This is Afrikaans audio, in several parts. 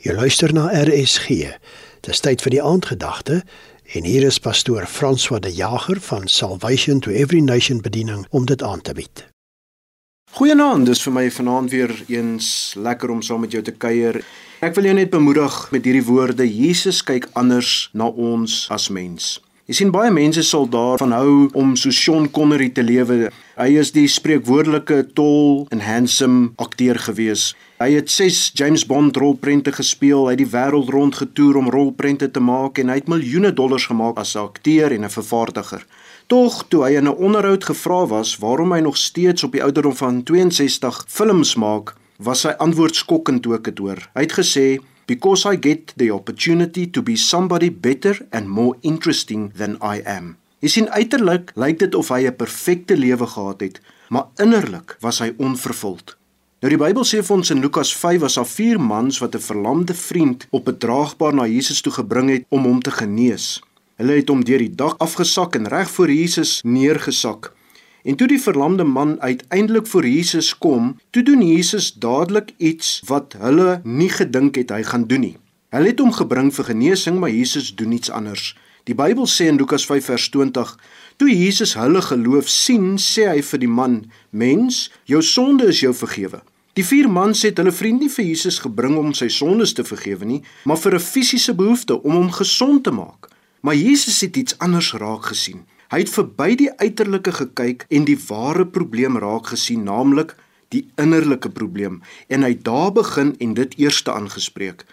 Jy luister na RSG. Dis tyd vir die aandgedagte en hier is pastoor François de Jager van Salvation to Every Nation bediening om dit aan te bied. Goeienaand, dis vir my vanaand weer eens lekker om saam met jou te kuier. Ek wil jou net bemoedig met hierdie woorde: Jesus kyk anders na ons as mens. Jy sien baie mense sal daarvan hou om so Sean Connery te lewe. Hy is die spreekwoordelike tall and handsome akteur gewees. Hy het 6 James Bond rolprente gespeel, hy het die wêreld rond getoer om rolprente te maak en hy het miljoene dollars gemaak as 'n akteur en 'n vervaardiger. Tog toe hy in 'n onderhoud gevra was waarom hy nog steeds op die ouderdom van 62 films maak, was sy antwoord skokkend toe ek dit hoor. Hy het gesê because I get the opportunity to be somebody better and more interesting than I am. Jy sien uiterlik lyk dit of hy 'n perfekte lewe gehad het, maar innerlik was hy onvervuld. Nou die Bybel sê vir ons in Lukas 5 was daar vier mans wat 'n verlamde vriend op 'n draagbaar na Jesus toe gebring het om hom te genees. Hulle het hom deur die dak afgesak en reg voor Jesus neergesak. En toe die verlamde man uiteindelik voor Jesus kom, toe doen Jesus dadelik iets wat hulle nie gedink het hy gaan doen nie. Hulle het hom gebring vir genesing, maar Jesus doen iets anders. Die Bybel sê in Lukas 5 vers 20: Toe Jesus hulle geloof sien, sê hy vir die man: "Mens, jou sonde is jou vergewe." Die vier mans het hulle vriend nie vir Jesus gebring om sy sondes te vergewe nie, maar vir 'n fisiese behoefte om hom gesond te maak. Maar Jesus het iets anders raak gesien. Hy het verby die uiterlike gekyk en die ware probleem raak gesien, naamlik die innerlike probleem en hy daar begin en dit eerste aangespreek.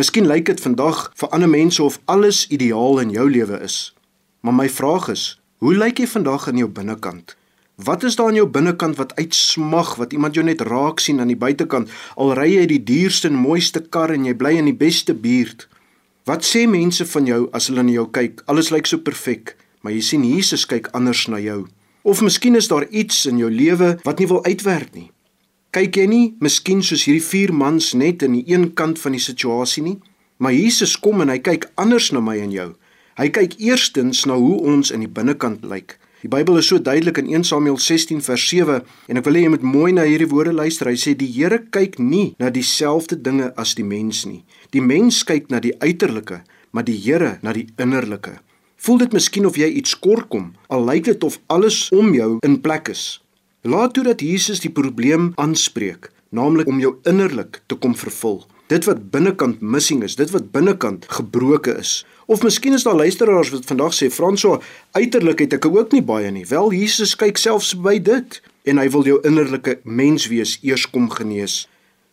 Miskien lyk dit vandag vir ander mense of alles ideaal in jou lewe is. Maar my vraag is, hoe lyk jy vandag in jou binnekant? Wat is daar in jou binnekant wat uitsmag, wat iemand jou net raak sien aan die buitekant? Al ry jy die duurste en mooiste kar en jy bly in die beste buurt. Wat sê mense van jou as hulle na jou kyk? Alles lyk so perfek maar jy sien Jesus kyk anders na jou. Of miskien is daar iets in jou lewe wat nie wil uitwerk nie. Kyk jy nie miskien soos hierdie vier mans net in die een kant van die situasie nie, maar Jesus kom en hy kyk anders na my en jou. Hy kyk eerstens na hoe ons in die binnekant lyk. Die Bybel is so duidelik in 1 Samuel 16 vers 7 en ek wil hê jy moet mooi na hierdie woorde luister. Hy sê die Here kyk nie na dieselfde dinge as die mens nie. Die mens kyk na die uiterlike, maar die Here na die innerlike. Voel dit miskien of jy iets kort kom, al lyk dit of alles om jou in plek is. Laat toe dat Jesus die probleem aanspreek, naamlik om jou innerlik te kom vervul. Dit wat binnekant missing is, dit wat binnekant gebroke is. Of miskien is daar luisteraars wat vandag sê, "Franso, uiterlik het ek ook nie baie nie." Wel, Jesus kyk selfs by dit en hy wil jou innerlike menswees eers kom genees.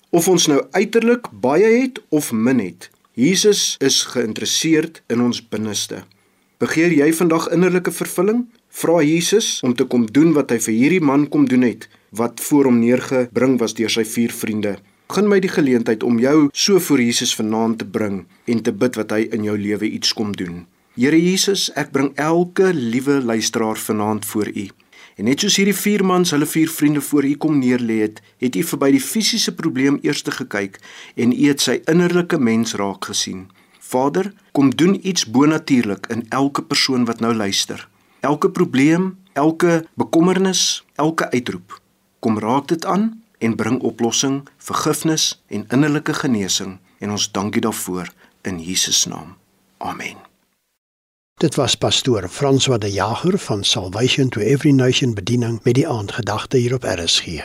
Of ons nou uiterlik baie het of min het, Jesus is geïnteresseerd in ons binneste. Begeer jy vandag innerlike vervulling? Vra Jesus om te kom doen wat hy vir hierdie man kom doen het wat voor hom neergebring was deur sy vier vriende. Gun my die geleentheid om jou so voor Jesus vanaand te bring en te bid wat hy in jou lewe iets kom doen. Here Jesus, ek bring elke liewe luisteraar vanaand voor U. En net soos hierdie vier mans hulle vier vriende voor U kom neerlê het, het U verby die fisiese probleem eers gekyk en U het sy innerlike mens raak gesien. Vader, kom doen iets bonatuurlik in elke persoon wat nou luister. Elke probleem, elke bekommernis, elke uitroep. Kom raak dit aan en bring oplossing, vergifnis en innerlike genesing en ons dankie daarvoor in Jesus naam. Amen. Dit was pastoor François de Jager van Salvation to Every Nation bediening met die aandgedagte hier op RSG.